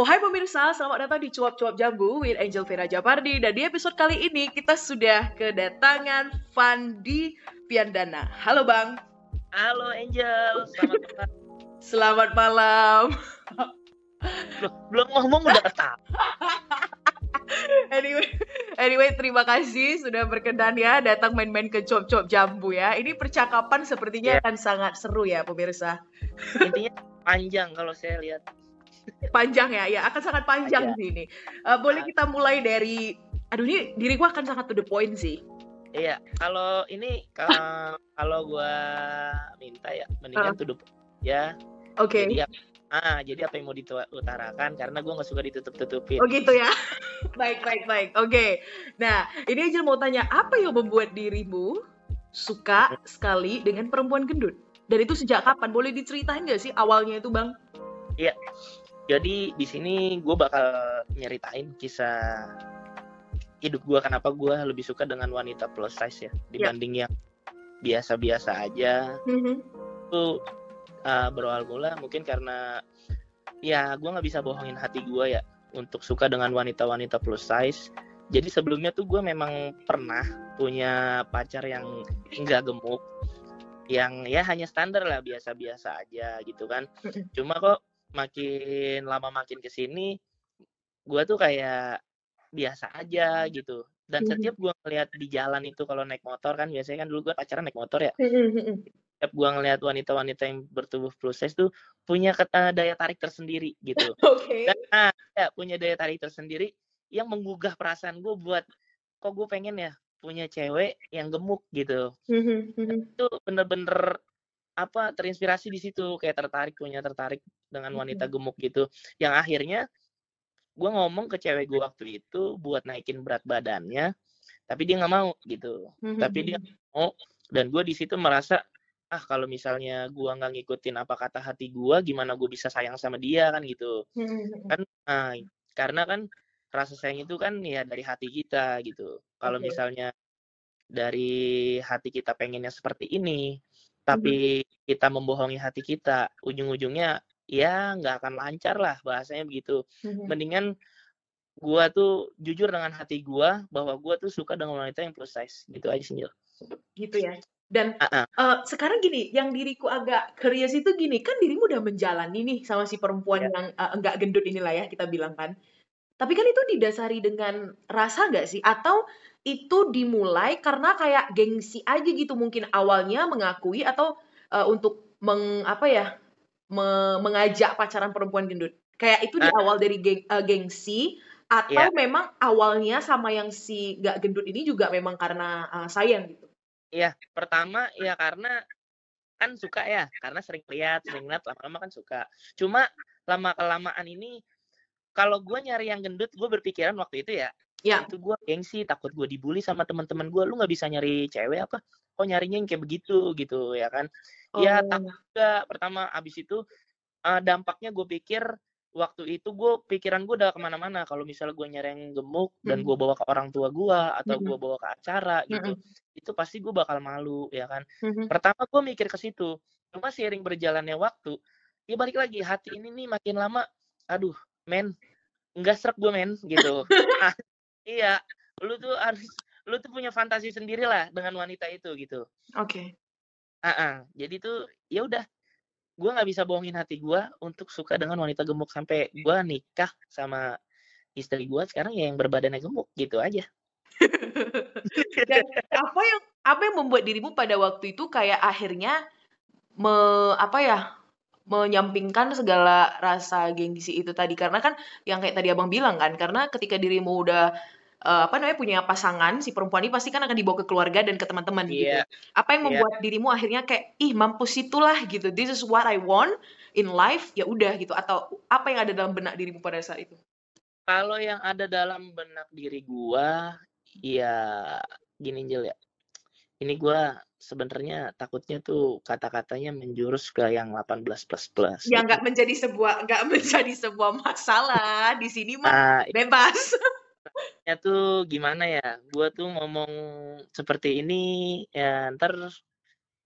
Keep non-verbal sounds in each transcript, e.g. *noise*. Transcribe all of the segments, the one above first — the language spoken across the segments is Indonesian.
Oh hai pemirsa, selamat datang di Cuap-Cuap Jambu with Angel Vera Japardi. Dan di episode kali ini kita sudah kedatangan Fandi Piandana. Halo Bang. Halo Angel, selamat *laughs* malam. Selamat malam. Loh, belum ngomong udah ketawa. *laughs* Anyway, anyway terima kasih sudah berkenan ya datang main-main ke Cuap-Cuap Jambu ya. Ini percakapan sepertinya Ya. akan sangat seru ya pemirsa. Intinya panjang kalau saya lihat Panjang ya, ya akan sangat panjang Panjang. sih ini Eh, Boleh Ah. kita mulai dari Aduh ini diriku akan sangat to the point sih Iya, kalau ini kalau kalau gua minta ya mendingan Ah. tuh ya. Oke Jadi apa- ah, jadi apa yang mau diutarakan karena gua nggak suka ditutup-tutupin. Oh gitu ya. *laughs* baik, baik, baik. Oke. Nah, ini aja mau tanya apa yang membuat dirimu suka sekali dengan perempuan gendut? Dan itu sejak kapan? Boleh diceritain nggak sih awalnya itu, Bang? Jadi di sini gua bakal nyeritain kisah hidup gua kenapa gua lebih suka dengan wanita plus size ya dibanding yang biasa-biasa aja. itu uh, berawal mula mungkin karena ya gue nggak bisa bohongin hati gue ya untuk suka dengan wanita-wanita plus size. Jadi sebelumnya tuh gue memang pernah punya pacar yang nggak gemuk yang ya hanya standar lah biasa-biasa aja gitu kan. Cuma kok makin lama makin ke sini gue tuh kayak biasa aja gitu dan Mhm. setiap gue ngeliat di jalan itu kalau naik motor kan biasanya kan dulu gue pacaran naik motor ya setiap gua ngelihat wanita-wanita yang bertubuh plus size tuh punya kata daya tarik tersendiri gitu. *laughs* Oke. Dan ah, ya, punya daya tarik tersendiri yang menggugah perasaan gue buat kok gue pengen ya punya cewek yang gemuk gitu. Itu bener-bener apa terinspirasi di situ kayak tertarik punya tertarik dengan wanita gemuk gitu. Yang akhirnya gua ngomong ke cewek gue waktu itu buat naikin berat badannya, tapi dia nggak mau gitu. Tapi dia mau dan gue di situ merasa ah kalau misalnya gua nggak ngikutin apa kata hati gua gimana gue bisa sayang sama dia? Kan gitu. Kan ah, karena kan rasa sayang itu kan ya dari hati kita gitu. Kalau misalnya dari hati kita pengennya seperti ini tapi kita membohongi hati kita ujung-ujungnya ya nggak akan lancar lah bahasanya begitu mendingan gua tuh jujur dengan hati gua bahwa gua tuh suka dengan wanita yang plus size gitu aja sih gitu ya. Dan ah. eh, sekarang gini, yang diriku agak curious itu gini, kan dirimu udah menjalani nih sama si perempuan Ya. yang eh, enggak gendut inilah ya kita bilang kan. Tapi kan itu didasari dengan rasa nggak sih? Atau itu dimulai karena kayak gengsi aja gitu mungkin awalnya mengakui atau eh, untuk meng apa ya me- mengajak pacaran perempuan gendut. Kayak itu di Ah. awal dari geng- eh, gengsi atau memang awalnya sama yang si nggak gendut ini juga memang karena eh, sayang gitu. Iya, pertama ya karena kan suka ya, karena sering lihat, sering lihat lama-lama kan suka. Cuma lama kelamaan ini kalau gue nyari yang gendut, gue berpikiran waktu itu ya, Ya. itu gue gengsi, takut gue dibully sama teman-teman gue. Lu nggak bisa nyari cewek apa? Kok nyarinya yang kayak begitu gitu ya kan? Ya Oh. takut juga. Pertama abis itu eh, dampaknya gue pikir waktu itu gue pikiran gue udah ke mana-mana. Kalau misalnya gue nyari yang gemuk dan Mhm. gue bawa ke orang tua gue atau Mhm. gue bawa ke acara gitu, itu pasti gue bakal malu ya kan? Pertama gue mikir ke situ. Cuma seiring berjalannya waktu, ya balik lagi hati ini nih makin lama, aduh, men, nggak serak gue men gitu. *laughs* Ah, iya, lu tuh harus, lu tuh punya fantasi sendiri lah dengan wanita itu gitu. Oke. Ah, ah. jadi tuh ya udah, gue nggak bisa bohongin hati gue untuk suka dengan wanita gemuk sampai gue nikah sama istri gue sekarang ya yang berbadannya gemuk gitu aja. *laughs* Dan apa yang apa yang membuat dirimu pada waktu itu kayak akhirnya me apa ya menyampingkan segala rasa gengsi itu tadi karena kan yang kayak tadi abang bilang kan karena ketika dirimu udah eh, apa namanya punya pasangan si perempuan ini pasti kan akan dibawa ke keluarga dan ke teman-teman gitu. Iya. Apa yang Iya. membuat dirimu akhirnya kayak ih mampus itulah gitu. This is what I want in life ya udah gitu atau apa yang ada dalam benak dirimu pada saat itu? Kalau yang ada dalam benak diri gua, ya gini Jel ya. Ini gua sebenarnya takutnya tuh kata-katanya menjurus ke yang 18 plus plus. Ya gitu. nggak menjadi sebuah nggak menjadi sebuah masalah di sini mah Nah, bebas. ya tuh gimana ya? Gua tuh ngomong seperti ini ya ntar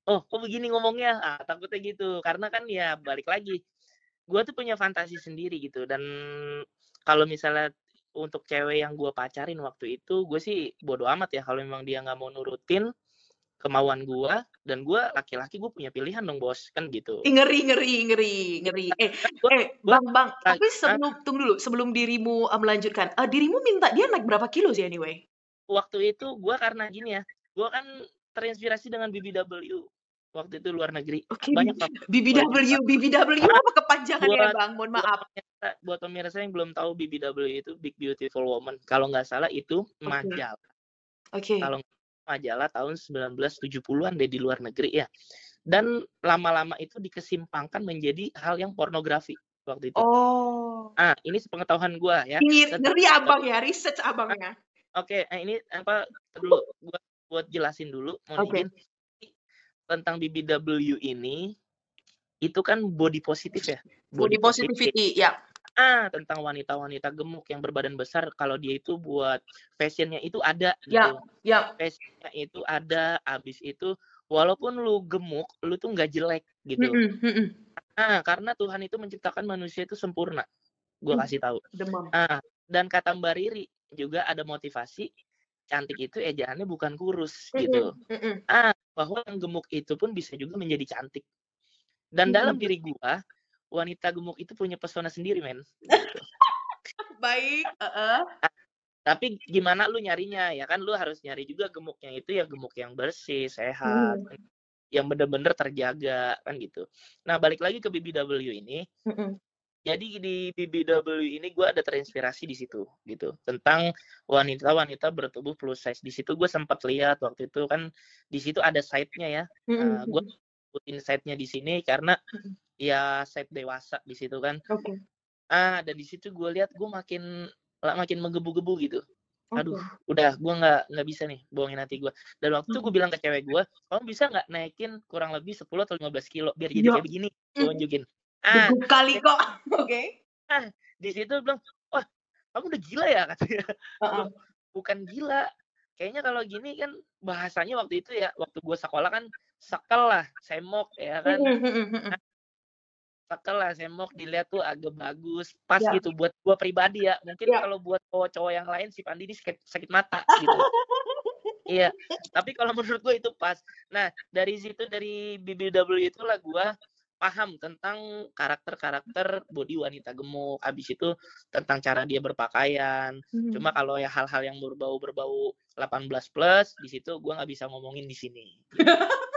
oh kok begini ngomongnya? Ah, takutnya gitu. Karena kan ya balik lagi gue tuh punya fantasi sendiri gitu dan kalau misalnya untuk cewek yang gue pacarin waktu itu gue sih bodo amat ya kalau memang dia nggak mau nurutin kemauan gue dan gue laki-laki gue punya pilihan dong bos kan gitu ngeri ngeri ngeri ngeri eh gua, eh bang bang tapi sebelum tunggu dulu sebelum dirimu uh, melanjutkan uh, dirimu minta dia naik berapa kilo sih anyway waktu itu gue karena gini ya gue kan terinspirasi dengan BBW waktu itu luar negeri. Okay. Banyak BBW, BBW apa kepanjangan ya Bang? Mohon maaf. Buat pemirsa yang belum tahu BBW itu Big Beautiful Woman. Kalau nggak salah itu majalah. Oke. Okay. Kalau majalah tahun 1970-an deh di luar negeri ya. Dan lama-lama itu dikesimpangkan menjadi hal yang pornografi waktu itu. Oh. Ah, ini sepengetahuan gue ya. Ngeri abang ya, research abangnya. Oke, okay, eh, ini apa dulu buat buat jelasin dulu mau okay tentang BBW ini itu kan body positif ya. Body, body positivity, ya. Ah, tentang wanita-wanita gemuk yang berbadan besar kalau dia itu buat fashionnya itu ada ya, gitu. Ya, Fashionnya itu ada, habis itu walaupun lu gemuk, lu tuh nggak jelek gitu. Mm -mm, Ah, karena Tuhan itu menciptakan manusia itu sempurna. Gue mm, kasih tahu. Demam. Ah, dan kata Mbak Riri juga ada motivasi cantik itu ejaannya bukan kurus gitu. Mm -hmm. Ah, bahwa yang gemuk itu pun bisa juga menjadi cantik. Dan mm -hmm. dalam diri gua, wanita gemuk itu punya pesona sendiri, men. Gitu. *laughs* Baik, uh -uh. tapi gimana lu nyarinya ya kan lu harus nyari juga gemuknya itu ya gemuk yang bersih, sehat, mm. yang bener-bener terjaga kan gitu. Nah, balik lagi ke BBW ini. Mm -hmm jadi di BBW ini gue ada terinspirasi di situ gitu tentang wanita-wanita bertubuh plus size di situ gue sempat lihat waktu itu kan di situ ada site-nya ya mm -hmm. uh, gue sebutin site-nya di sini karena ya site dewasa di situ kan. Okay. ah dan di situ gue lihat gue makin makin menggebu-gebu gitu. Aduh okay. udah gue nggak nggak bisa nih bohongin hati gue dan waktu itu gue bilang ke cewek gue kamu bisa nggak naikin kurang lebih 10 atau 15 kilo biar jadi ya. kayak begini? Gue tunjukin ah, kali kok *laughs* oke. okay. ah di situ bilang wah kamu udah gila ya? *laughs* Katanya. Uh-uh. bukan gila. Kayaknya kalau gini kan bahasanya waktu itu ya waktu gue sekolah kan sekel lah semok ya kan. Nah, sekel lah semok dilihat tuh agak bagus pas yeah. gitu buat gue pribadi ya mungkin yeah. kalau buat cowok-cowok yang lain si Pandi ini sakit, sakit mata *laughs* gitu iya tapi kalau menurut gue itu pas nah dari situ dari BBW itulah gue paham tentang karakter-karakter body wanita gemuk. Habis itu tentang cara dia berpakaian. Hmm. Cuma kalau ya hal-hal yang berbau-berbau 18 plus di situ gue nggak bisa ngomongin di sini. *laughs*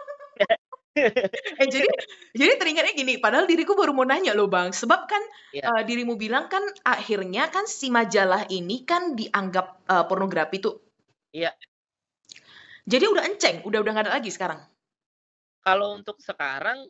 *laughs* eh jadi jadi teringatnya gini padahal diriku baru mau nanya loh bang sebab kan yeah. Iya. uh, dirimu bilang kan akhirnya kan si majalah ini kan dianggap uh, pornografi tuh iya yeah. jadi udah enceng udah udah nggak ada lagi sekarang kalau untuk sekarang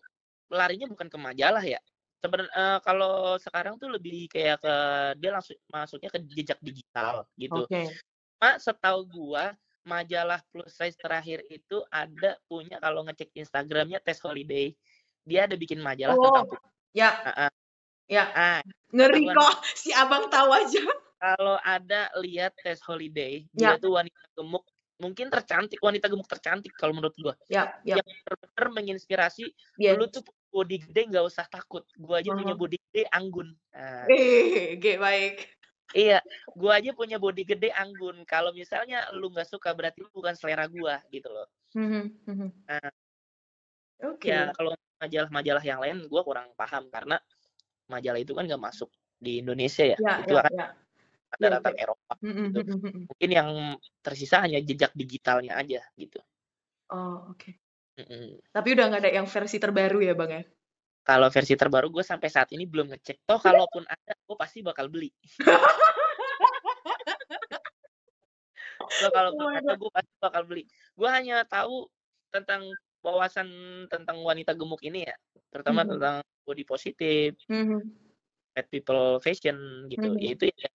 larinya bukan ke majalah ya. Sebenarnya uh, kalau sekarang tuh lebih kayak ke dia langsung masuknya ke jejak digital gitu. Okay. Mak setahu gua majalah plus size terakhir itu ada punya kalau ngecek Instagramnya Test Holiday. Dia ada bikin majalah oh, tentang ya. Uh -uh. Ya. Ah, ngeri kok si Abang tahu aja. Kalau ada lihat Test Holiday, ya. dia tuh wanita gemuk mungkin tercantik wanita gemuk tercantik kalau menurut gua ya, ya. yang benar-benar menginspirasi ya. lu tuh body gede nggak usah takut gua aja uh -huh. punya body gede anggun nah. eh baik iya gua aja punya body gede anggun kalau misalnya lu nggak suka berarti bukan selera gua gitu loh -huh. nah, oke okay. ya kalau majalah-majalah yang lain gua kurang paham karena majalah itu kan nggak masuk di Indonesia ya, ya itu ya, kan ya daratan ya, Eropa gitu. Mungkin yang tersisa hanya jejak digitalnya aja gitu. Oh, oke. Okay. Tapi udah nggak ada yang versi terbaru ya, Bang ya? Kalau versi terbaru gue sampai saat ini belum ngecek. Toh kalaupun ada, gue pasti bakal beli. so, kalau oh ada, gue pasti bakal beli. Gue hanya tahu tentang wawasan tentang wanita gemuk ini ya, terutama mm -hmm. tentang body positif, mm -hmm. fat people fashion gitu. Mm -hmm. Itu ya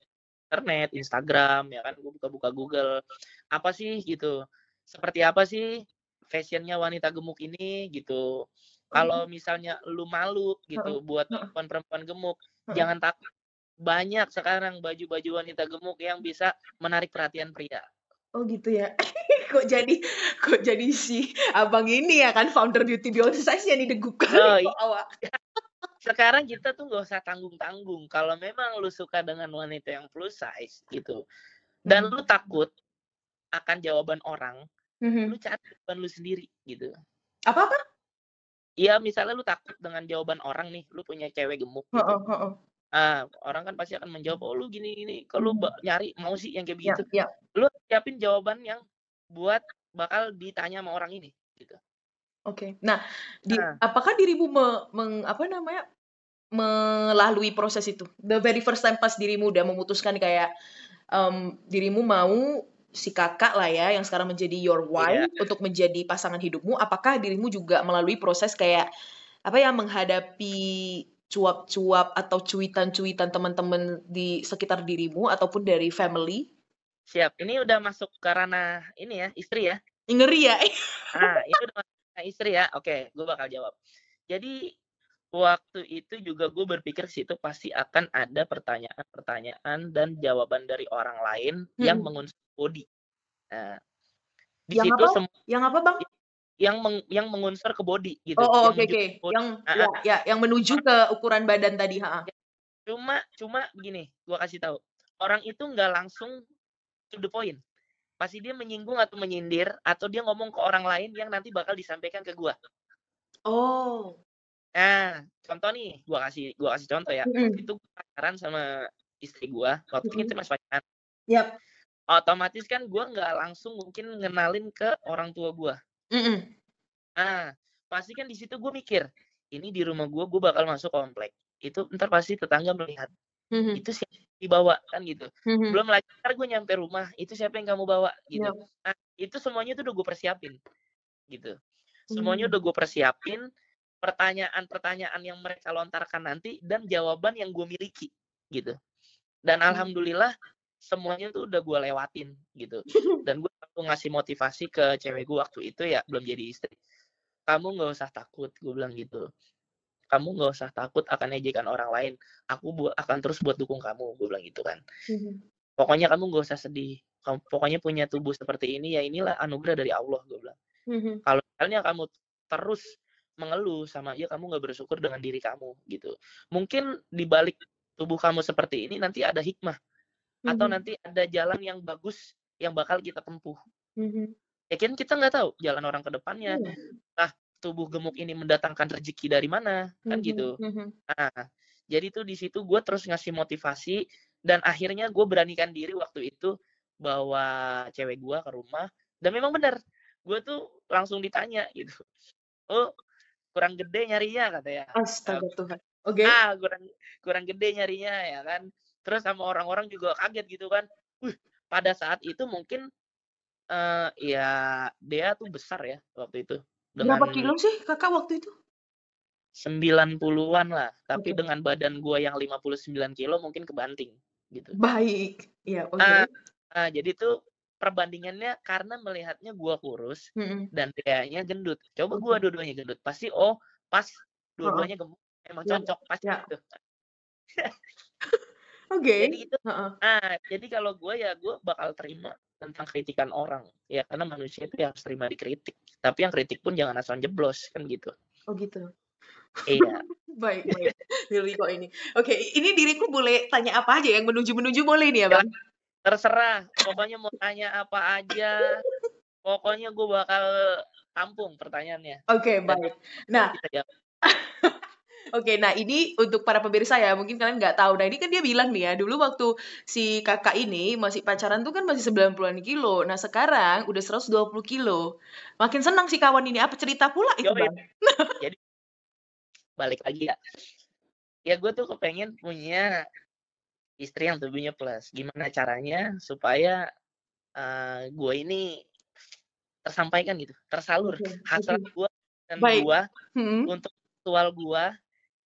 internet, Instagram, ya kan, gue buka-buka Google, apa sih gitu, seperti apa sih fashionnya wanita gemuk ini gitu. Kalau misalnya lu malu gitu buat perempuan-perempuan gemuk, jangan takut. Banyak sekarang baju-baju wanita gemuk yang bisa menarik perhatian pria. Oh gitu ya. *laughs* kok jadi kok jadi si abang ini ya kan founder beauty beyond size yang didegukan *laughs* oh, iya. *laughs* sekarang kita tuh nggak usah tanggung-tanggung. Kalau memang lu suka dengan wanita yang plus size gitu, dan hmm. lu takut akan jawaban orang, hmm. lu cari jawaban lu sendiri gitu. Apa Iya, misalnya lu takut dengan jawaban orang nih, lu punya cewek gemuk gitu. Oh, oh, oh. Ah, orang kan pasti akan menjawab, oh lu gini gini. Kalau lu nyari mau sih yang kayak ya, begitu, ya, ya. lu siapin jawaban yang buat bakal ditanya sama orang ini gitu. Oke. Nah, di Nah. apakah dirimu me meng apa namanya, melalui proses itu? The very first time pas dirimu udah memutuskan kayak, um, dirimu mau si Kakak lah ya, yang sekarang menjadi your wife yeah. untuk menjadi pasangan hidupmu, apakah dirimu juga melalui proses kayak, apa ya, menghadapi cuap-cuap atau cuitan-cuitan teman-teman di sekitar dirimu ataupun dari family? Siap, ini udah masuk ke ranah ini ya, istri ya? Ngeri ya? Ah, ini udah masuk Nah, istri ya, oke, gue bakal jawab. Jadi waktu itu juga gue berpikir situ pasti akan ada pertanyaan-pertanyaan dan jawaban dari orang lain hmm. yang mengunsur body. Nah, di yang situ apa? yang apa bang? Yang meng, yang mengunsur ke body gitu. Oh, oke oh, oke. Okay, okay. Yang nah, ya, ya yang menuju ke ukuran badan tadi, ha. Cuma cuma begini, gue kasih tahu. Orang itu nggak langsung to the point pasti dia menyinggung atau menyindir atau dia ngomong ke orang lain yang nanti bakal disampaikan ke gua. Oh. Nah, contoh nih, gua kasih gua kasih contoh ya. Mm -hmm. Itu pacaran sama istri gua, waktu mm -hmm. kita masih pacaran. Yap. Otomatis kan gua nggak langsung mungkin ngenalin ke orang tua gua. Mm -hmm. Nah, pasti kan di situ gua mikir, ini di rumah gua gua bakal masuk komplek. Itu ntar pasti tetangga melihat. Mm -hmm. Itu siapa dibawa kan gitu. Mm-hmm. Belum lagi ntar gue nyampe rumah, itu siapa yang kamu bawa gitu. Yeah. Nah, itu semuanya tuh udah gue persiapin gitu. Semuanya udah gue persiapin pertanyaan-pertanyaan yang mereka lontarkan nanti dan jawaban yang gue miliki gitu. Dan mm-hmm. alhamdulillah semuanya tuh udah gue lewatin gitu. *laughs* Dan gue ngasih motivasi ke cewek gue waktu itu ya belum jadi istri. Kamu nggak usah takut, gue bilang gitu kamu nggak usah takut akan ejekan orang lain aku bu akan terus buat dukung kamu gue bilang gitu kan mm-hmm. pokoknya kamu nggak usah sedih kamu pokoknya punya tubuh seperti ini ya inilah anugerah dari Allah gue bilang mm-hmm. kalau misalnya kamu terus mengeluh sama ya kamu nggak bersyukur dengan diri kamu gitu mungkin di balik tubuh kamu seperti ini nanti ada hikmah mm-hmm. atau nanti ada jalan yang bagus yang bakal kita tempuh mm-hmm. ya kan kita nggak tahu jalan orang ke depannya mm-hmm. nah tubuh gemuk ini mendatangkan rezeki dari mana kan mm-hmm. gitu mm-hmm. nah jadi tuh di situ gue terus ngasih motivasi dan akhirnya gue beranikan diri waktu itu bawa cewek gue ke rumah dan memang benar gue tuh langsung ditanya gitu oh kurang gede nyarinya katanya astaga Tuhan *laughs* oke okay. ah kurang kurang gede nyarinya ya kan terus sama orang-orang juga kaget gitu kan Wih, pada saat itu mungkin uh, ya dia tuh besar ya waktu itu dengan Berapa kilo sih Kakak waktu itu? 90-an lah, tapi okay. dengan badan gua yang 59 kilo mungkin kebanting gitu. Baik. Iya, oke. Okay. Nah, jadi tuh perbandingannya karena melihatnya gua kurus mm -hmm. dan dianya gendut. Coba gua dua-duanya gendut, pasti oh pas dua-duanya gemuk emang iya, cocok pasti ya. gitu. *laughs* Oke. Okay. Jadi itu. Uh -uh. Nah, jadi kalau gua ya gua bakal terima tentang kritikan orang ya karena manusia itu ya harus terima dikritik tapi yang kritik pun jangan asal jeblos kan gitu oh gitu iya *laughs* baik baik Billy kok ini oke ini diriku boleh tanya apa aja yang menuju menuju boleh nih ya bang terserah pokoknya mau tanya apa aja pokoknya gue bakal tampung pertanyaannya oke okay, baik nah *laughs* Oke, nah ini untuk para pemirsa ya, mungkin kalian nggak tahu. Nah ini kan dia bilang nih ya, dulu waktu si kakak ini masih pacaran tuh kan masih 90-an kilo. Nah sekarang udah 120 kilo. Makin senang si kawan ini. Apa cerita pula itu, Bang? Jadi, balik lagi ya. Ya gue tuh kepengen punya istri yang tubuhnya plus. Gimana caranya supaya uh, eh, gue ini tersampaikan gitu, tersalur okay. hasrat gue dan gue hmm. untuk seksual gue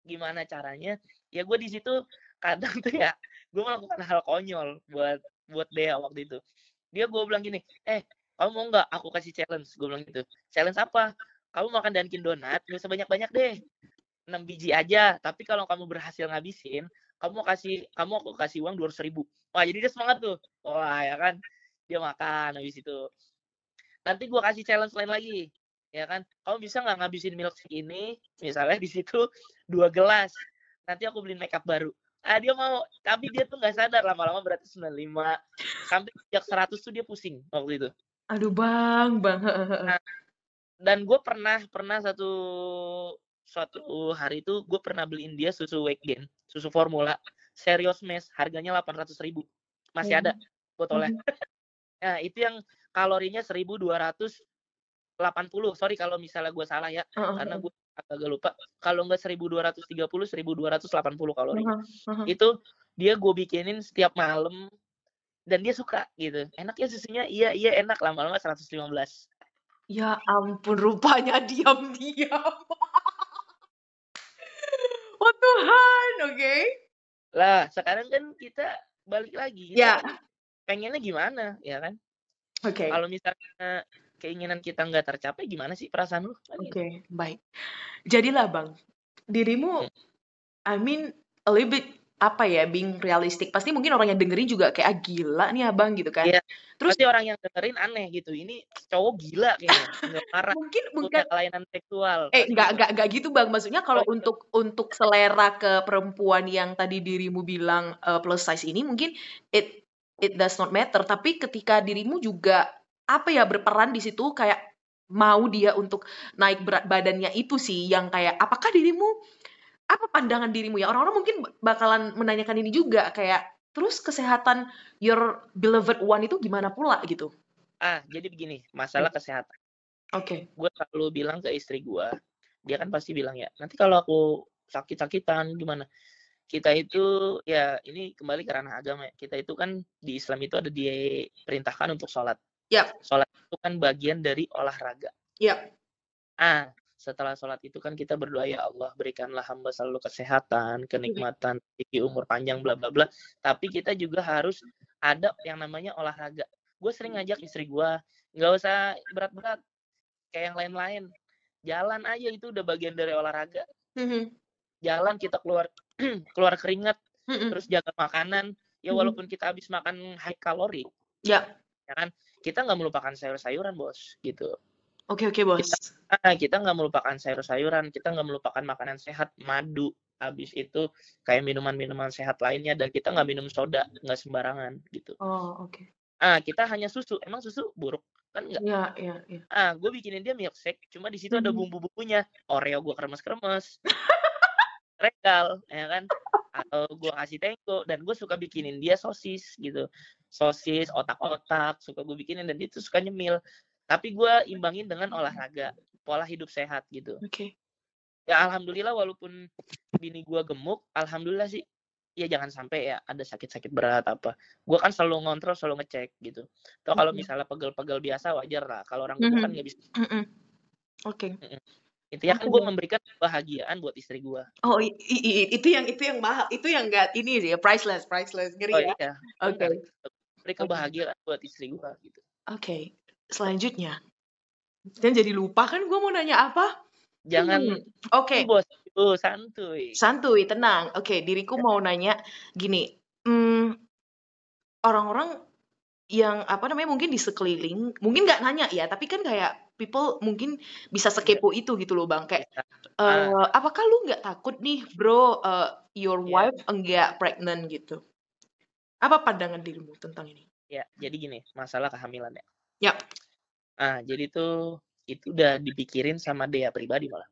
gimana caranya? Ya gue di situ kadang tuh ya gue melakukan hal konyol buat buat dia waktu itu. Dia gue bilang gini eh kamu mau nggak aku kasih challenge? Gue bilang gitu. Challenge apa? Kamu makan Dunkin Donat gak usah banyak banyak deh. 6 biji aja tapi kalau kamu berhasil ngabisin kamu kasih kamu aku kasih uang dua ribu. Wah jadi dia semangat tuh. Wah ya kan? Dia makan habis itu. Nanti gue kasih challenge lain lagi ya kan? Kamu bisa nggak ngabisin milkshake ini misalnya di situ dua gelas. Nanti aku beliin makeup baru. Ah dia mau tapi dia tuh nggak sadar lama-lama berarti 95 sampai sejak 100 tuh dia pusing waktu itu. Aduh bang bang. Nah, dan gue pernah pernah satu suatu hari itu gue pernah beliin dia susu weight gain susu formula. Serius mes harganya 800 ribu. Masih ada botolnya. Nah *laughs* itu yang kalorinya 1200 80 sorry kalau misalnya gue salah ya uh, karena gue agak lupa. Kalau nggak 1230 1280 kalori. Uh, uh, itu dia gue bikinin setiap malam dan dia suka gitu. Enak ya susunya? Iya iya enak lama-lama 115 ya ampun rupanya diam-diam. oh *laughs* Tuhan oke okay. lah sekarang kan kita balik lagi ya pengennya gimana ya kan oke okay. kalau misalnya keinginan kita nggak tercapai gimana sih perasaan lu? Kan Oke, okay, baik. Jadilah bang, dirimu, hmm. I mean a little bit apa ya, being realistic. Pasti mungkin orang yang dengerin juga kayak ah, gila nih abang gitu kan. Iya. Terus pasti orang yang dengerin aneh gitu. Ini cowok gila kayaknya. Mungkin bukan kelainan seksual. Eh nggak nggak nggak gitu bang. Maksudnya kalau oh, untuk untuk selera ke perempuan yang tadi dirimu bilang uh, plus size ini mungkin it it does not matter. Tapi ketika dirimu juga apa ya berperan di situ kayak mau dia untuk naik berat badannya itu sih yang kayak apakah dirimu apa pandangan dirimu ya orang-orang mungkin bakalan menanyakan ini juga kayak terus kesehatan your beloved one itu gimana pula gitu ah jadi begini masalah kesehatan oke okay. gue selalu bilang ke istri gue dia kan pasti bilang ya nanti kalau aku sakit-sakitan gimana kita itu ya ini kembali ke ranah agama ya kita itu kan di Islam itu ada diperintahkan untuk sholat Yap. Sholat itu kan bagian dari olahraga. Yap. Ah, setelah sholat itu kan kita berdoa ya Allah berikanlah hamba selalu kesehatan, kenikmatan, tinggi umur panjang, bla bla bla. Tapi kita juga harus ada yang namanya olahraga. Gue sering ngajak istri gue, nggak usah berat-berat kayak yang lain-lain. Jalan aja itu udah bagian dari olahraga. Mm-hmm. Jalan kita keluar *clears throat* keluar keringat, terus jaga makanan. Ya mm-hmm. walaupun kita habis makan high kalori, ya, ya kan kita nggak melupakan sayur-sayuran bos gitu oke oke bos. Kita, ah, kita nggak melupakan sayur-sayuran kita nggak melupakan makanan sehat madu habis itu kayak minuman-minuman sehat lainnya dan kita nggak minum soda nggak sembarangan gitu. Oh oke. Okay. ah kita hanya susu. Emang susu buruk? Kan enggak Iya, iya, iya. ah gue bikinin dia milkshake cuma di situ hmm. ada bumbu-bumbunya. Oreo gue kremes-kremes. *laughs* Regal ya kan? Atau gue kasih tengko dan gue suka bikinin dia sosis gitu. Sosis otak-otak suka gue bikinin dan dia tuh suka nyemil tapi gue imbangin dengan olahraga pola hidup sehat gitu oke okay. ya alhamdulillah walaupun bini gue gemuk alhamdulillah sih ya jangan sampai ya ada sakit-sakit berat apa gue kan selalu ngontrol selalu ngecek gitu atau kalau misalnya pegel-pegel biasa wajar lah kalau orang gemuk mm -hmm. kan nggak bisa mm -hmm. oke okay. Intinya kan gue memberikan kebahagiaan buat istri gue. Oh, itu yang itu yang mahal, itu yang enggak ini sih, priceless, priceless, ngeri oh, ya. Iya. Oke. Okay beri kebahagiaan okay. buat istri gue gitu. Oke, okay. Selanjutnya. Dan jadi lupa kan gue mau nanya apa? Jangan. Hmm. Oke. Okay. Bos, itu santuy. Santuy, tenang. Oke, okay, diriku mau nanya gini. Hmm, orang-orang yang apa namanya mungkin di sekeliling, mungkin nggak nanya ya, tapi kan kayak people mungkin bisa iya. sekepo itu gitu loh bang kayak uh, apakah lu nggak takut nih bro uh, your yeah. wife enggak pregnant gitu apa pandangan dirimu tentang ini? Ya, jadi gini, masalah kehamilan ya. Ya. Ah, jadi tuh itu udah dipikirin sama dia pribadi malah.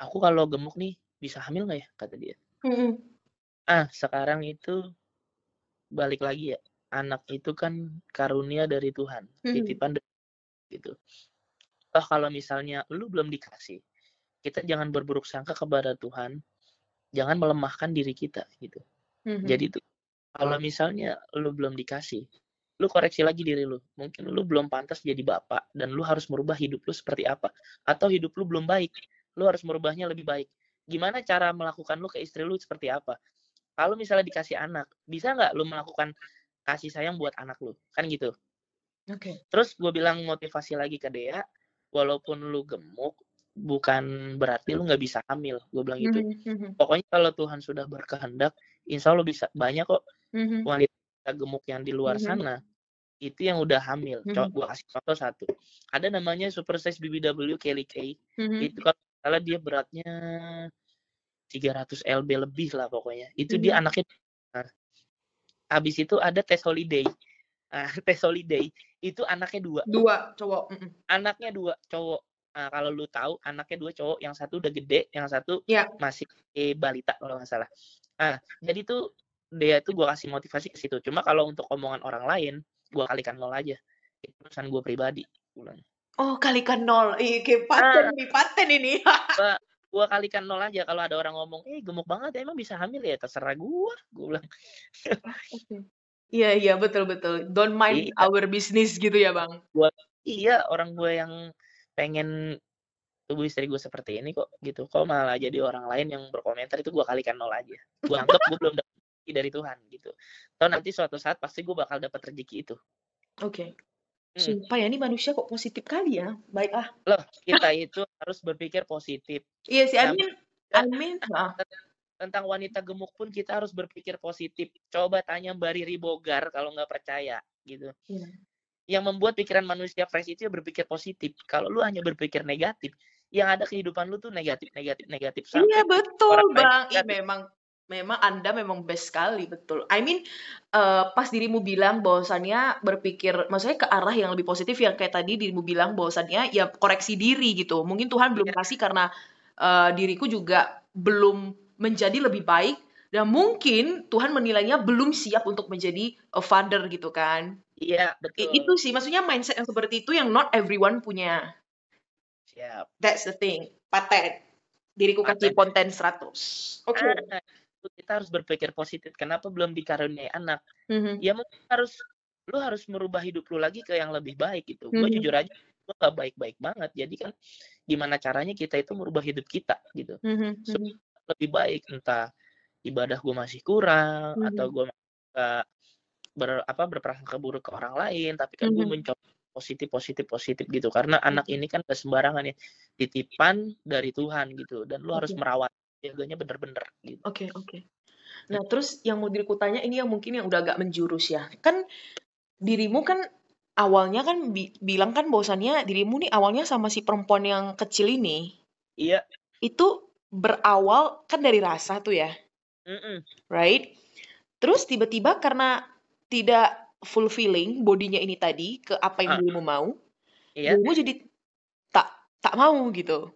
Aku kalau gemuk nih bisa hamil nggak ya kata dia. Hmm. Ah, sekarang itu balik lagi ya. Anak itu kan karunia dari Tuhan, hmm. titipan gitu. Oh, kalau misalnya lu belum dikasih, kita jangan berburuk sangka kepada Tuhan, jangan melemahkan diri kita gitu. Hmm. Jadi tuh kalau misalnya lu belum dikasih, lu koreksi lagi diri lu. Mungkin lu belum pantas jadi bapak dan lu harus merubah hidup lu seperti apa. Atau hidup lu belum baik, lu harus merubahnya lebih baik. Gimana cara melakukan lu ke istri lu seperti apa? Kalau misalnya dikasih anak, bisa nggak lu melakukan kasih sayang buat anak lu? Kan gitu. Oke. Okay. Terus gue bilang motivasi lagi ke Dea, walaupun lu gemuk, bukan berarti lu nggak bisa hamil. Gue bilang gitu. Mm -hmm. Pokoknya kalau Tuhan sudah berkehendak, insya Allah bisa banyak kok Mhm. wanita gemuk yang di luar Mhm. sana itu yang udah hamil. Mm -hmm. Gue kasih contoh satu. Ada namanya super size BBW Kelly Kay. Mm -hmm. Itu kalau salah dia beratnya 300 lb lebih lah pokoknya. Itu mm -hmm. dia anaknya. Nah, habis itu ada Tess Holiday. Nah, *laughs* Tess Holiday itu anaknya dua. Dua cowok. Mm -mm. Anaknya dua cowok. Nah, kalau lu tahu anaknya dua cowok, yang satu udah gede, yang satu yeah. masih eh, balita kalau nggak salah. Nah, jadi tuh dia tuh gue kasih motivasi ke situ. Cuma kalau untuk omongan orang lain, gue kalikan nol aja. Itu urusan gue pribadi oh kalikan nol iya kayak paten ah, nih paten ini. *laughs* Gue kalikan nol aja kalau ada orang ngomong eh gemuk banget emang bisa hamil ya? Terserah gue gue bilang. *laughs* Iya iya betul betul. Don't mind iya. our business gitu ya bang? Gua iya orang gue yang pengen tubuh istri gue seperti ini kok gitu. Kok malah jadi orang lain yang berkomentar itu gue kalikan nol aja. Gue anggap gue belum dapet dari Tuhan gitu. Tahu nanti suatu saat pasti gue bakal dapat rezeki itu. Oke. Okay. Hmm. Sumpah ya, ini manusia kok positif kali ya. Baiklah. Loh, kita itu harus berpikir positif. Iya sih, I mean, tentang wanita gemuk pun kita harus berpikir positif. Coba tanya Mbak Riri Bogar kalau nggak percaya gitu. Yeah. Yang membuat pikiran manusia fresh itu ya berpikir positif. Kalau lu hanya berpikir negatif, yang ada kehidupan lu tuh negatif, negatif, negatif. Sampai iya betul bang. Ih, memang memang Anda memang best sekali, betul. I mean, uh, pas dirimu bilang bahwasannya berpikir, maksudnya ke arah yang lebih positif yang kayak tadi dirimu bilang bahwasannya ya koreksi diri gitu. Mungkin Tuhan belum iya. kasih karena uh, diriku juga belum menjadi lebih baik dan mungkin Tuhan menilainya belum siap untuk menjadi a father gitu kan. Iya, betul. Itu sih, maksudnya mindset yang seperti itu yang not everyone punya. Siap. That's the thing. Paten. Diriku kasih konten 100. Oke. Okay. Kita harus berpikir positif. Kenapa belum dikaruniai anak? Mm-hmm. Ya mungkin harus lu harus merubah hidup lu lagi ke yang lebih baik gitu. Mm-hmm. Gue jujur aja gue gak baik-baik banget. Jadi kan gimana caranya kita itu merubah hidup kita gitu. Mm-hmm. So, lebih baik entah ibadah gue masih kurang mm-hmm. atau gue uh, ber apa berprasangka buruk ke orang lain, tapi kan mm-hmm. gue mencoba positif positif positif gitu karena anak ini kan gak sembarangan ya titipan dari Tuhan gitu dan lu harus merawat jaganya bener-bener gitu. Oke, okay, oke. Okay. Nah, terus yang mau diriku tanya ini yang mungkin yang udah agak menjurus ya. Kan dirimu kan awalnya kan bi bilang kan bahwasannya dirimu nih awalnya sama si perempuan yang kecil ini. Iya. Itu berawal kan dari rasa tuh ya. Mm -mm. Right? Terus tiba-tiba karena tidak fulfilling bodinya ini tadi ke apa yang ah. dirimu mau, iya. dirimu jadi tak tak mau gitu.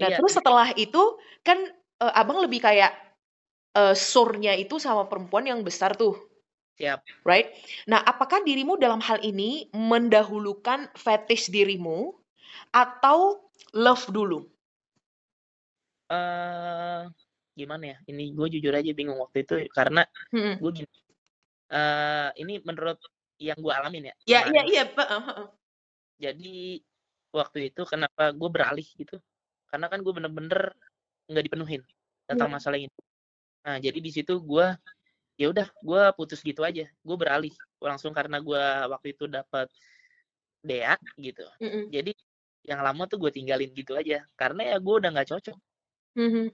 Nah, iya. terus setelah itu kan uh, Abang lebih kayak, uh, surnya itu sama perempuan yang besar tuh. Siap. Right? Nah, apakah dirimu dalam hal ini mendahulukan fetish dirimu atau love dulu? uh, gimana ya, ini gue jujur aja bingung waktu itu karena hmm. gue gini, uh, ini menurut yang gue alamin ya, Iya iya iya, Jadi waktu itu kenapa gue beralih gitu, karena kan gue bener-bener nggak dipenuhin tentang yeah. masalah ini. Nah, jadi di situ gue ya udah gue putus gitu aja. Gue beralih langsung karena gue waktu itu dapat DA gitu. Mm -mm. Jadi yang lama tuh gue tinggalin gitu aja karena ya gue udah nggak cocok. Mm -hmm.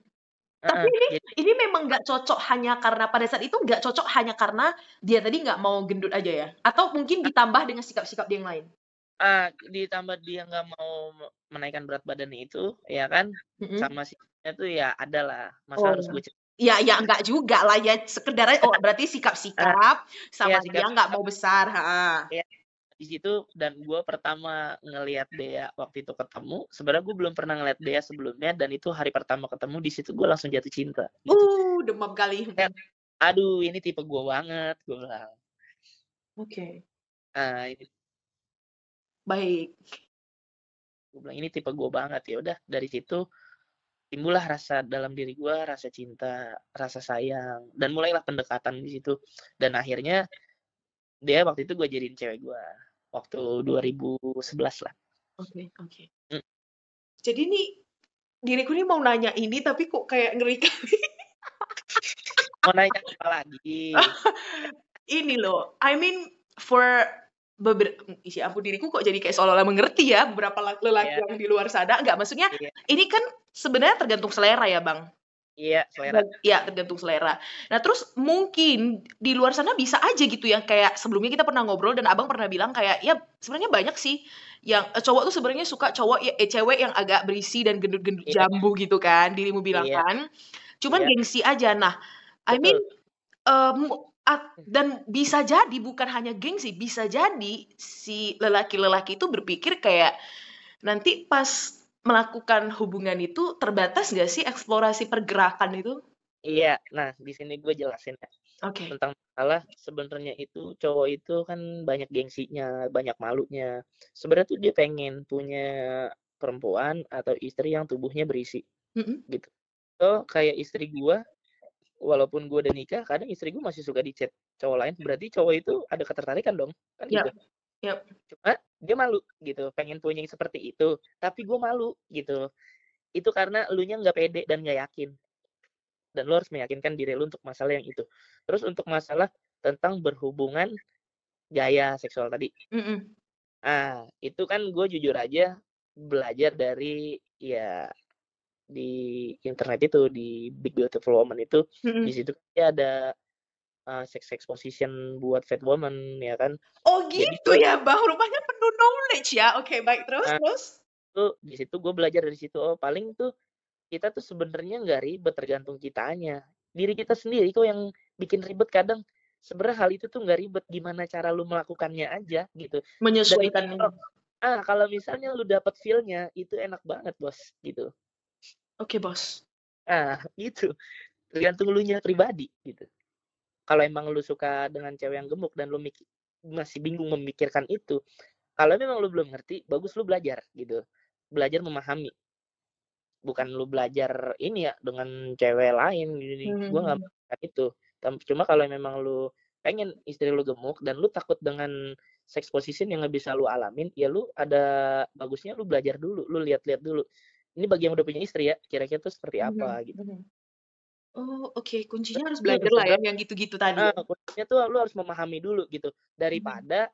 Tapi ini jadi, ini memang nggak cocok hanya karena pada saat itu nggak cocok hanya karena dia tadi nggak mau gendut aja ya? Atau mungkin ditambah dengan sikap-sikap dia yang lain? Ah, ditambah dia nggak mau menaikkan berat badan itu, ya kan? Mm -hmm. Sama si itu ya ada lah, masa oh. harus gue Ya, ya enggak juga lah ya sekedar oh berarti sikap-sikap sama ya, sikap, dia nggak mau besar. Ha. Ya, di situ dan gue pertama ngelihat Dea waktu itu ketemu sebenarnya gue belum pernah ngeliat Dea sebelumnya dan itu hari pertama ketemu di situ gue langsung jatuh cinta gitu. uh demam kali ya, aduh ini tipe gue banget gue bilang oke okay. nah ini baik gue bilang ini tipe gue banget ya udah dari situ timbullah rasa dalam diri gue rasa cinta rasa sayang dan mulailah pendekatan di situ dan akhirnya dia waktu itu gue jadiin cewek gue waktu 2011 lah oke okay, oke okay. hmm. jadi nih diriku nih mau nanya ini tapi kok kayak ngeri kali mau nanya apa lagi *laughs* ini loh I mean for beberapa isi aku diriku kok jadi kayak seolah-olah mengerti ya beberapa lelaki yeah. yang di luar sana nggak maksudnya yeah. ini kan sebenarnya tergantung selera ya bang Iya, selera. Iya, tergantung selera. Nah, terus mungkin di luar sana bisa aja gitu ya kayak sebelumnya kita pernah ngobrol dan Abang pernah bilang kayak ya sebenarnya banyak sih yang eh, cowok tuh sebenarnya suka cowok ya eh, cewek yang agak berisi dan gendut-gendut Iya. jambu gitu kan, dirimu bilang Iya. kan. Cuman Iya. gengsi aja. Nah, I mean Betul. At- dan bisa jadi bukan hanya gengsi, bisa jadi si lelaki-lelaki itu berpikir kayak nanti pas melakukan hubungan itu terbatas gak sih eksplorasi pergerakan itu? Iya, nah di sini gue jelasin ya Oke. tentang masalah sebenarnya itu cowok itu kan banyak gengsinya, banyak malunya. Sebenarnya tuh dia pengen punya perempuan atau istri yang tubuhnya berisi Mm-mm. gitu. So kayak istri gua, walaupun gua udah nikah, kadang istri gua masih suka di chat cowok lain. Berarti cowok itu ada ketertarikan dong, kan Yap, gitu. yap. Cuma dia malu gitu, pengen punya yang seperti itu. Tapi gua malu gitu. Itu karena elunya nggak pede dan nggak yakin. Dan lo harus meyakinkan diri lu untuk masalah yang itu. Terus untuk masalah tentang berhubungan gaya seksual tadi. Mm-mm. Ah, itu kan gue jujur aja belajar dari ya di internet itu di Big Beautiful Woman itu Mm-mm. di situ dia ada uh, sex exposition buat fat woman ya kan Oh jadi gitu gue ya, Bang. Rupanya penuh knowledge ya. Oke, baik. Terus, nah, terus? tuh di situ gue belajar dari situ oh paling tuh kita tuh sebenarnya nggak ribet tergantung kitanya diri kita sendiri kok yang bikin ribet kadang sebenarnya hal itu tuh nggak ribet gimana cara lu melakukannya aja gitu dan itu Menyesuaikan. kalau ah kalau misalnya lu dapat feel-nya itu enak banget bos gitu Oke, bos. ah *laughs* itu. Tergantung lu nya pribadi gitu. Kalau emang lu suka dengan cewek yang gemuk dan lu masih bingung memikirkan itu kalau memang lu belum ngerti bagus lu belajar gitu. Belajar memahami. Bukan lu belajar ini ya dengan cewek lain gini gue nggak Hmm. itu. Cuma kalau memang lu pengen istri lu gemuk dan lu takut dengan sex position yang nggak bisa lu alamin ya lu ada bagusnya lu belajar dulu lu lihat-lihat dulu ini bagi yang udah punya istri ya kira-kira tuh seperti Mhm, apa gitu mhm. Oh, oke. Kuncinya harus belajar lah ya, sebenarnya yang gitu-gitu tadi ah ya. kuncinya tuh lu harus memahami dulu gitu Mhm. daripada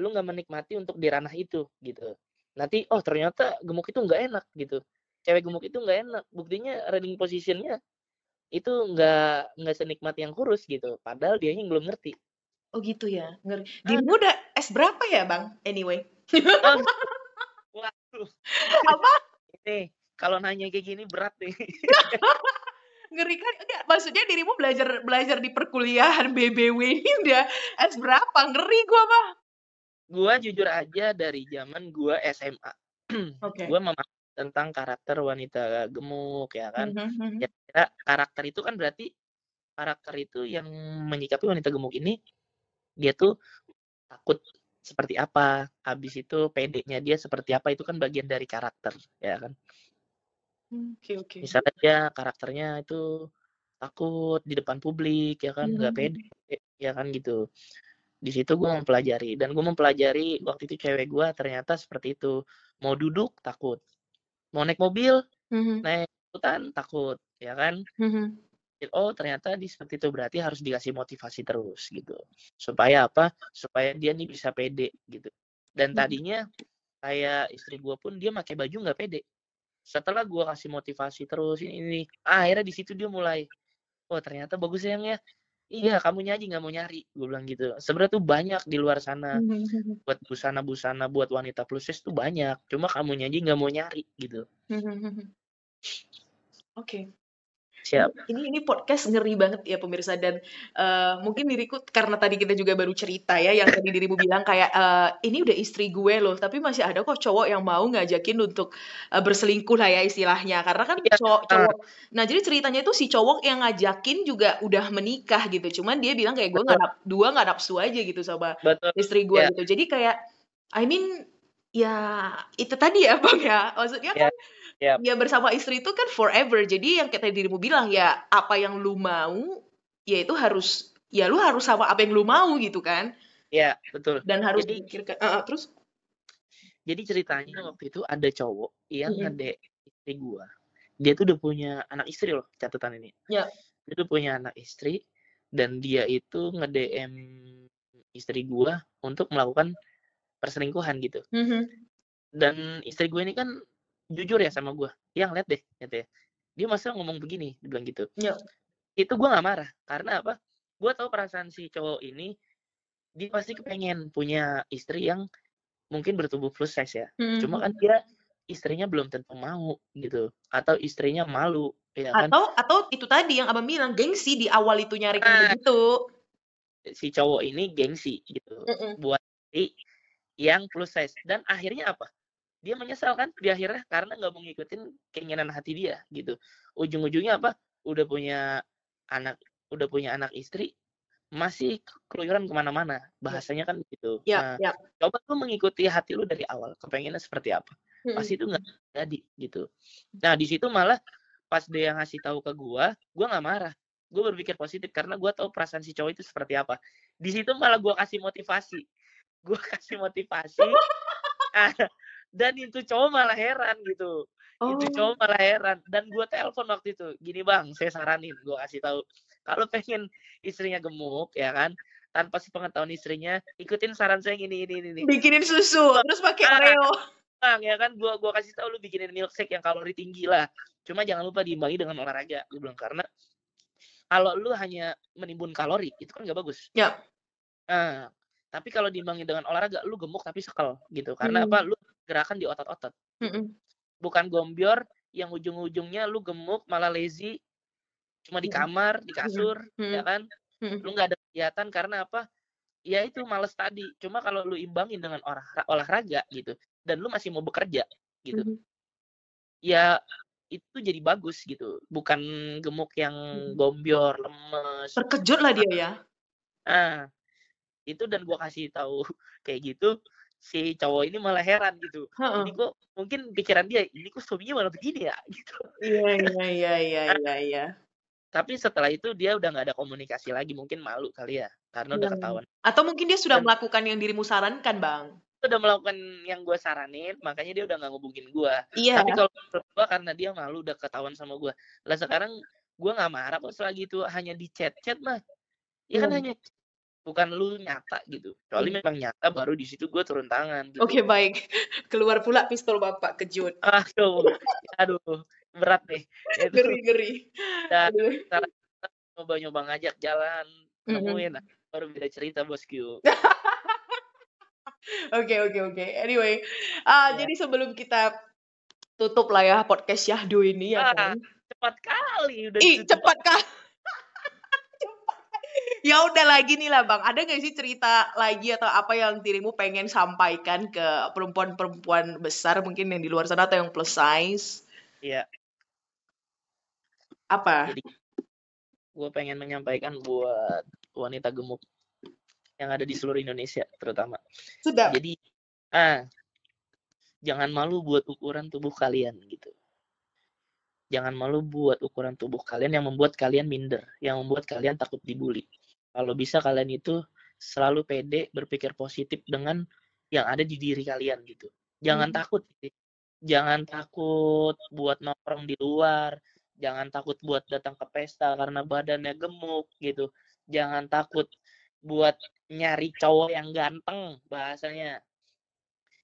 lu nggak menikmati untuk di ranah itu gitu nanti oh ternyata gemuk itu nggak enak gitu cewek gemuk itu nggak enak buktinya riding positionnya itu nggak nggak senikmat yang kurus gitu padahal dia yang belum ngerti Oh gitu ya. Ngeri. ah Dirimu udah S berapa ya, Bang? Anyway. ah, *laughs* waduh Apa? ini kalau nanya kayak gini berat nih *laughs* Ngeri kan? Enggak, maksudnya dirimu belajar belajar di perkuliahan BBW ini udah S berapa? Ngeri gua, Bang. gua jujur aja dari zaman gua SMA *clears throat* Oke. gua memahami tentang karakter wanita gemuk ya kan Mhm, mhm. kira-kira karakter itu kan berarti karakter itu yang menyikapi wanita gemuk ini dia tuh takut seperti apa habis itu pedenya dia seperti apa itu kan bagian dari karakter ya kan Oke, oke. misalnya dia karakternya itu takut di depan publik ya kan nggak Mhm, pede mhm. ya kan gitu. Di situ gue mempelajari dan gue mempelajari waktu itu cewek gue ternyata seperti itu. Mau duduk takut. Mau naik mobil Mhm, naik hutan takut ya kan. Mhm. oh ternyata di seperti itu berarti harus dikasih motivasi terus gitu. Supaya apa? Supaya dia nih bisa pede gitu. Dan Mhm. tadinya kayak istri gue pun dia pakai baju nggak pede setelah gue kasih motivasi terus ini, ini ah, akhirnya di situ dia mulai oh ternyata bagus ya, yang ya. Iya kamu nyanyi nggak mau nyari gue bilang gitu. Sebenarnya tuh banyak di luar sana. Mhm, mhm. buat busana-busana buat wanita plus size tuh banyak. Cuma kamu nyanyi nggak mau nyari gitu. Mhm, mhm. Siap. Ini ini podcast ngeri banget ya pemirsa. Dan eh, mungkin diriku karena tadi kita juga baru cerita ya yang tadi dirimu bilang kayak eh, ini udah istri gue loh tapi masih ada kok cowok yang mau ngajakin untuk eh, berselingkuh lah ya istilahnya. Karena kan Iya, cowok cowok. Nah jadi ceritanya itu si cowok yang ngajakin juga udah menikah gitu. Cuman dia bilang kayak gue nggak nap, dua nggak nafsu aja gitu sama betul. istri gue ya gitu. Jadi kayak I mean ya itu tadi ya bang ya. Maksudnya ya kan ya ya bersama istri itu kan forever. Jadi yang kayak dirimu bilang ya apa yang lu mau ya itu harus ya lu harus sama apa yang lu mau gitu kan. Ya betul. Dan harus jadi dipikirkan. Eh, eh, terus? Jadi ceritanya waktu itu ada cowok yang Mm-mm. ngede istri gua. Dia tuh udah punya anak istri loh catatan ini. Ya. Dia tuh punya anak istri dan dia itu nge-DM istri gua untuk melakukan perselingkuhan gitu. Mhm. dan istri gue ini kan jujur ya sama gua yang lihat deh gitu ya dia masa ngomong begini dia bilang gitu Iya. itu gue nggak marah karena apa gue tahu perasaan si cowok ini dia pasti kepengen punya istri yang mungkin bertubuh plus size ya Mhm. cuma kan dia istrinya belum tentu mau gitu atau istrinya malu ya kan Atau atau itu tadi yang abang bilang gengsi di awal itu nyari kayak Nah. begitu. si cowok ini gengsi gitu Mm-mm. buat yang plus size dan akhirnya apa dia menyesal kan di akhirnya karena nggak mau ngikutin keinginan hati dia gitu. Ujung-ujungnya apa? Udah punya anak udah punya anak istri masih keluyuran ke mana-mana. Bahasanya kan gitu. Ya, nah ya. coba tuh mengikuti hati lu dari awal kepengennya seperti apa? Mm-mm. pasti itu nggak jadi gitu. Nah di situ malah pas dia ngasih tahu ke gua gua nggak marah. Gue berpikir positif karena gua tahu perasaan si cowok itu seperti apa. Di situ malah gua kasih motivasi. Gua *laughs* kasih motivasi. Ah, dan itu cowok malah heran gitu itu Oh. cowok malah heran dan gua telepon waktu itu gini bang saya saranin gua kasih tahu kalau pengen istrinya gemuk ya kan tanpa sepengetahuan istrinya ikutin saran saya gini ini ini, ini. Bikinin susu terus pakai Ah. Oreo. Bang, ya kan gua gua kasih tahu lu bikinin milkshake yang kalori tinggi lah. Cuma jangan lupa diimbangi dengan olahraga. Gue bilang karena kalau lu hanya menimbun kalori itu kan gak bagus. Ya. Nah, tapi kalau diimbangi dengan olahraga lu gemuk tapi sekel gitu. Karena apa? Lu gerakan di otot-otot. Mm-mm. Bukan gombior yang ujung-ujungnya lu gemuk malah lazy cuma di kamar, di kasur, Mm. ya kan? Mm. Lu nggak ada kegiatan karena apa? Ya itu males tadi. Cuma kalau lu imbangin dengan olah- olahraga gitu dan lu masih mau bekerja gitu. Mhm. ya itu jadi bagus gitu bukan gemuk yang Mhm. gombior lemes Terkejut lah dia ya. ah itu dan gua kasih tahu *laughs* kayak gitu si cowok ini malah heran gitu Heeh. ini kok mungkin pikiran dia ini kok suaminya malah begini ya *laughs* gitu Iya iya iya iya iya iya. tapi setelah itu dia udah nggak ada komunikasi lagi mungkin malu kali ya karena udah Iya. ketahuan Atau mungkin dia sudah Dan- melakukan yang dirimu sarankan, Bang. Dia udah melakukan yang gue saranin makanya dia udah nggak ngubungin gue Iya. tapi kalau gua karena dia malu udah ketahuan sama gue lah sekarang gue nggak marah kok selagi itu hanya di chat chat mah ya kan Iya. hanya bukan lu nyata gitu kecuali Iya. memang nyata baru di situ gue turun tangan gitu Oke, baik. *laughs* Keluar pula pistol Bapak kejut. *laughs* aduh aduh berat deh itu Ngeri ngeri. udah Aduh. nyoba nyoba ngajak jalan nemuin baru beda cerita bosku *laughs* Oke oke oke. Anyway, ah Ya. jadi sebelum kita tutup lah ya podcast Syahdu ini ya Ah, kan. cepat kali udah Ih, cepat kah? Ya udah lagi nih lah bang. Ada nggak sih cerita lagi atau apa yang dirimu pengen sampaikan ke perempuan-perempuan besar mungkin yang di luar sana atau yang plus size? Iya. Apa? jadi gue pengen menyampaikan buat wanita gemuk yang ada di seluruh Indonesia terutama Sudah. Jadi ah jangan malu buat ukuran tubuh kalian gitu. Jangan malu buat ukuran tubuh kalian yang membuat kalian minder, yang membuat kalian takut dibully. Kalau bisa kalian itu selalu pede berpikir positif dengan yang ada di diri kalian gitu. Jangan Hmm. takut. Jangan takut buat nongkrong di luar, jangan takut buat datang ke pesta karena badannya gemuk gitu. Jangan takut buat nyari cowok yang ganteng bahasanya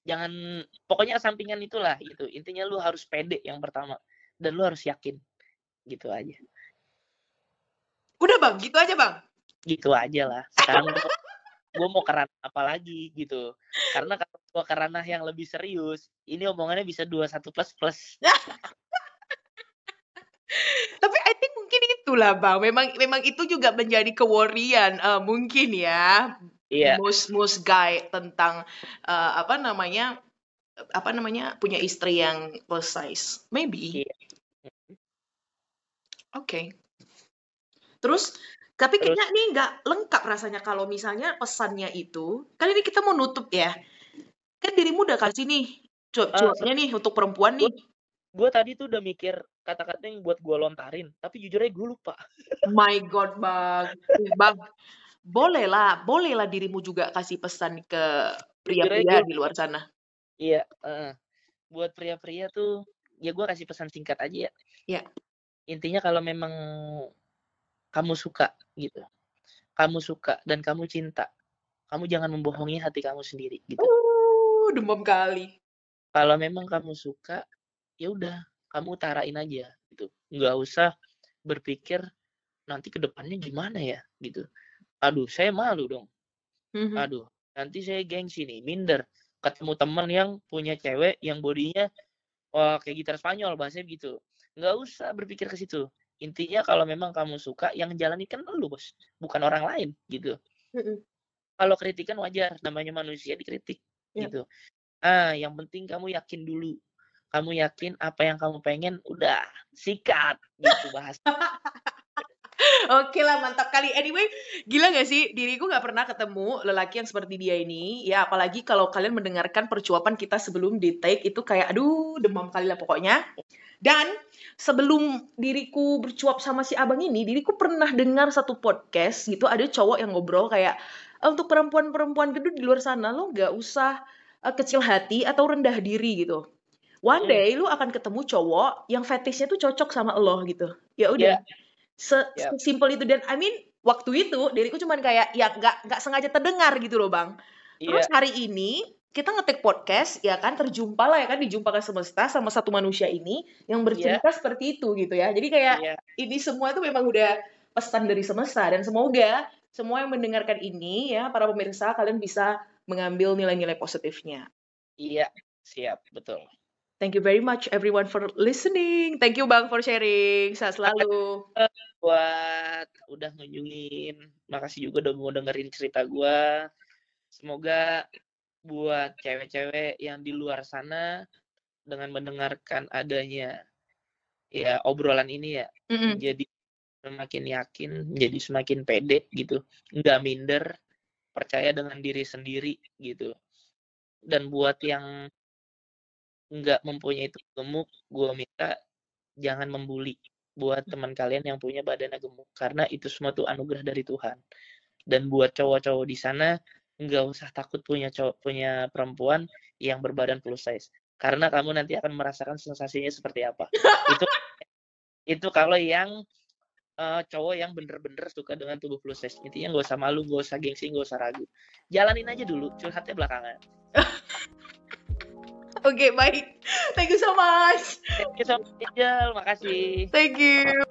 jangan pokoknya sampingan itulah gitu intinya lu harus pede yang pertama dan lu harus yakin gitu aja Udah bang, gitu aja bang. Gitu aja lah. Sekarang gua mau kerana apa lagi gitu. Karena kalau kerana yang lebih serius ini omongannya bisa dua satu plus plus. *laughs* Tapi I think mungkin itulah bang. Memang memang itu juga menjadi keworian eh, mungkin ya. iya. Most most guy tentang eh, apa namanya apa namanya punya istri yang plus size. Maybe. Iya. oke terus tapi Terus? kayaknya nih nggak lengkap rasanya kalau misalnya pesannya itu kan ini kita mau nutup ya kan dirimu udah kasih nih Ah, cuap-cuapnya nih untuk perempuan nih gue tadi tuh udah mikir kata-kata yang buat gua lontarin tapi jujur aja gue lupa *laughs* my god bang Eh, bang bolehlah bolehlah dirimu juga kasih pesan ke pria-pria di luar sana Iya, heeh. buat pria-pria tuh ya gue kasih pesan singkat aja ya. Iya. Intinya kalau memang kamu suka gitu, kamu suka dan kamu cinta, kamu jangan membohongi hati kamu sendiri gitu. uh demam kali. Kalau memang kamu suka, ya udah kamu utarain aja gitu. Nggak usah berpikir nanti ke depannya gimana ya gitu. Aduh saya malu dong. Mm-hmm. aduh nanti saya gengsi nih minder. Ketemu teman yang punya cewek yang bodinya wah kayak gitar Spanyol bahasanya gitu. Nggak usah berpikir ke situ intinya kalau memang kamu suka yang jalani kan lu bos. Bukan orang lain gitu. Mm-hmm. kalau kritikan wajar namanya manusia dikritik yeah. gitu. Ah yang penting kamu yakin dulu. Kamu yakin apa yang kamu pengen udah sikat gitu bahas *laughs* Oke lah mantap kali. Anyway, gila gak sih diriku gak pernah ketemu lelaki yang seperti dia ini. Ya apalagi kalau kalian mendengarkan percuapan kita sebelum di take itu kayak aduh demam kali lah pokoknya. Dan sebelum diriku bercuap sama si abang ini, diriku pernah dengar satu podcast gitu ada cowok yang ngobrol kayak eh, untuk perempuan-perempuan gedut di luar sana lo gak usah uh, kecil hati atau rendah diri gitu. One day lu akan ketemu cowok yang fetishnya tuh cocok sama lo gitu. Ya udah. Yeah Se yep. Sesimpel itu dan I mean waktu itu diriku cuman kayak ya nggak nggak sengaja terdengar gitu loh bang. Terus yeah. hari ini kita ngetik podcast ya kan terjumpa lah ya kan dijumpakan semesta sama satu manusia ini yang bercerita yeah. seperti itu gitu ya. Jadi kayak yeah. ini semua itu memang udah pesan dari semesta dan semoga semua yang mendengarkan ini ya para pemirsa kalian bisa mengambil nilai-nilai positifnya. Iya, siap, betul. Thank you very much everyone for listening. Thank you Bang for sharing. Sehat selalu. Buat udah ngunjungin. Makasih juga udah mau dengerin cerita gue. Semoga buat cewek-cewek yang di luar sana dengan mendengarkan adanya ya obrolan ini ya mm -hmm. jadi semakin yakin, jadi semakin pede gitu, nggak minder, percaya dengan diri sendiri gitu. Dan buat yang nggak mempunyai itu gemuk, gue minta jangan membuli buat teman kalian yang punya badan gemuk karena itu semua tuh anugerah dari Tuhan. Dan buat cowok-cowok di sana nggak usah takut punya cowok punya perempuan yang berbadan plus size karena kamu nanti akan merasakan sensasinya seperti apa. itu *laughs* itu kalau yang uh, cowok yang bener-bener suka dengan tubuh plus size. Intinya nggak usah malu, nggak usah gengsi, nggak usah ragu. Jalanin aja dulu, curhatnya belakangan. Oke, okay, baik. Thank you so much. Thank you so much, Angel. Makasih. Thank you.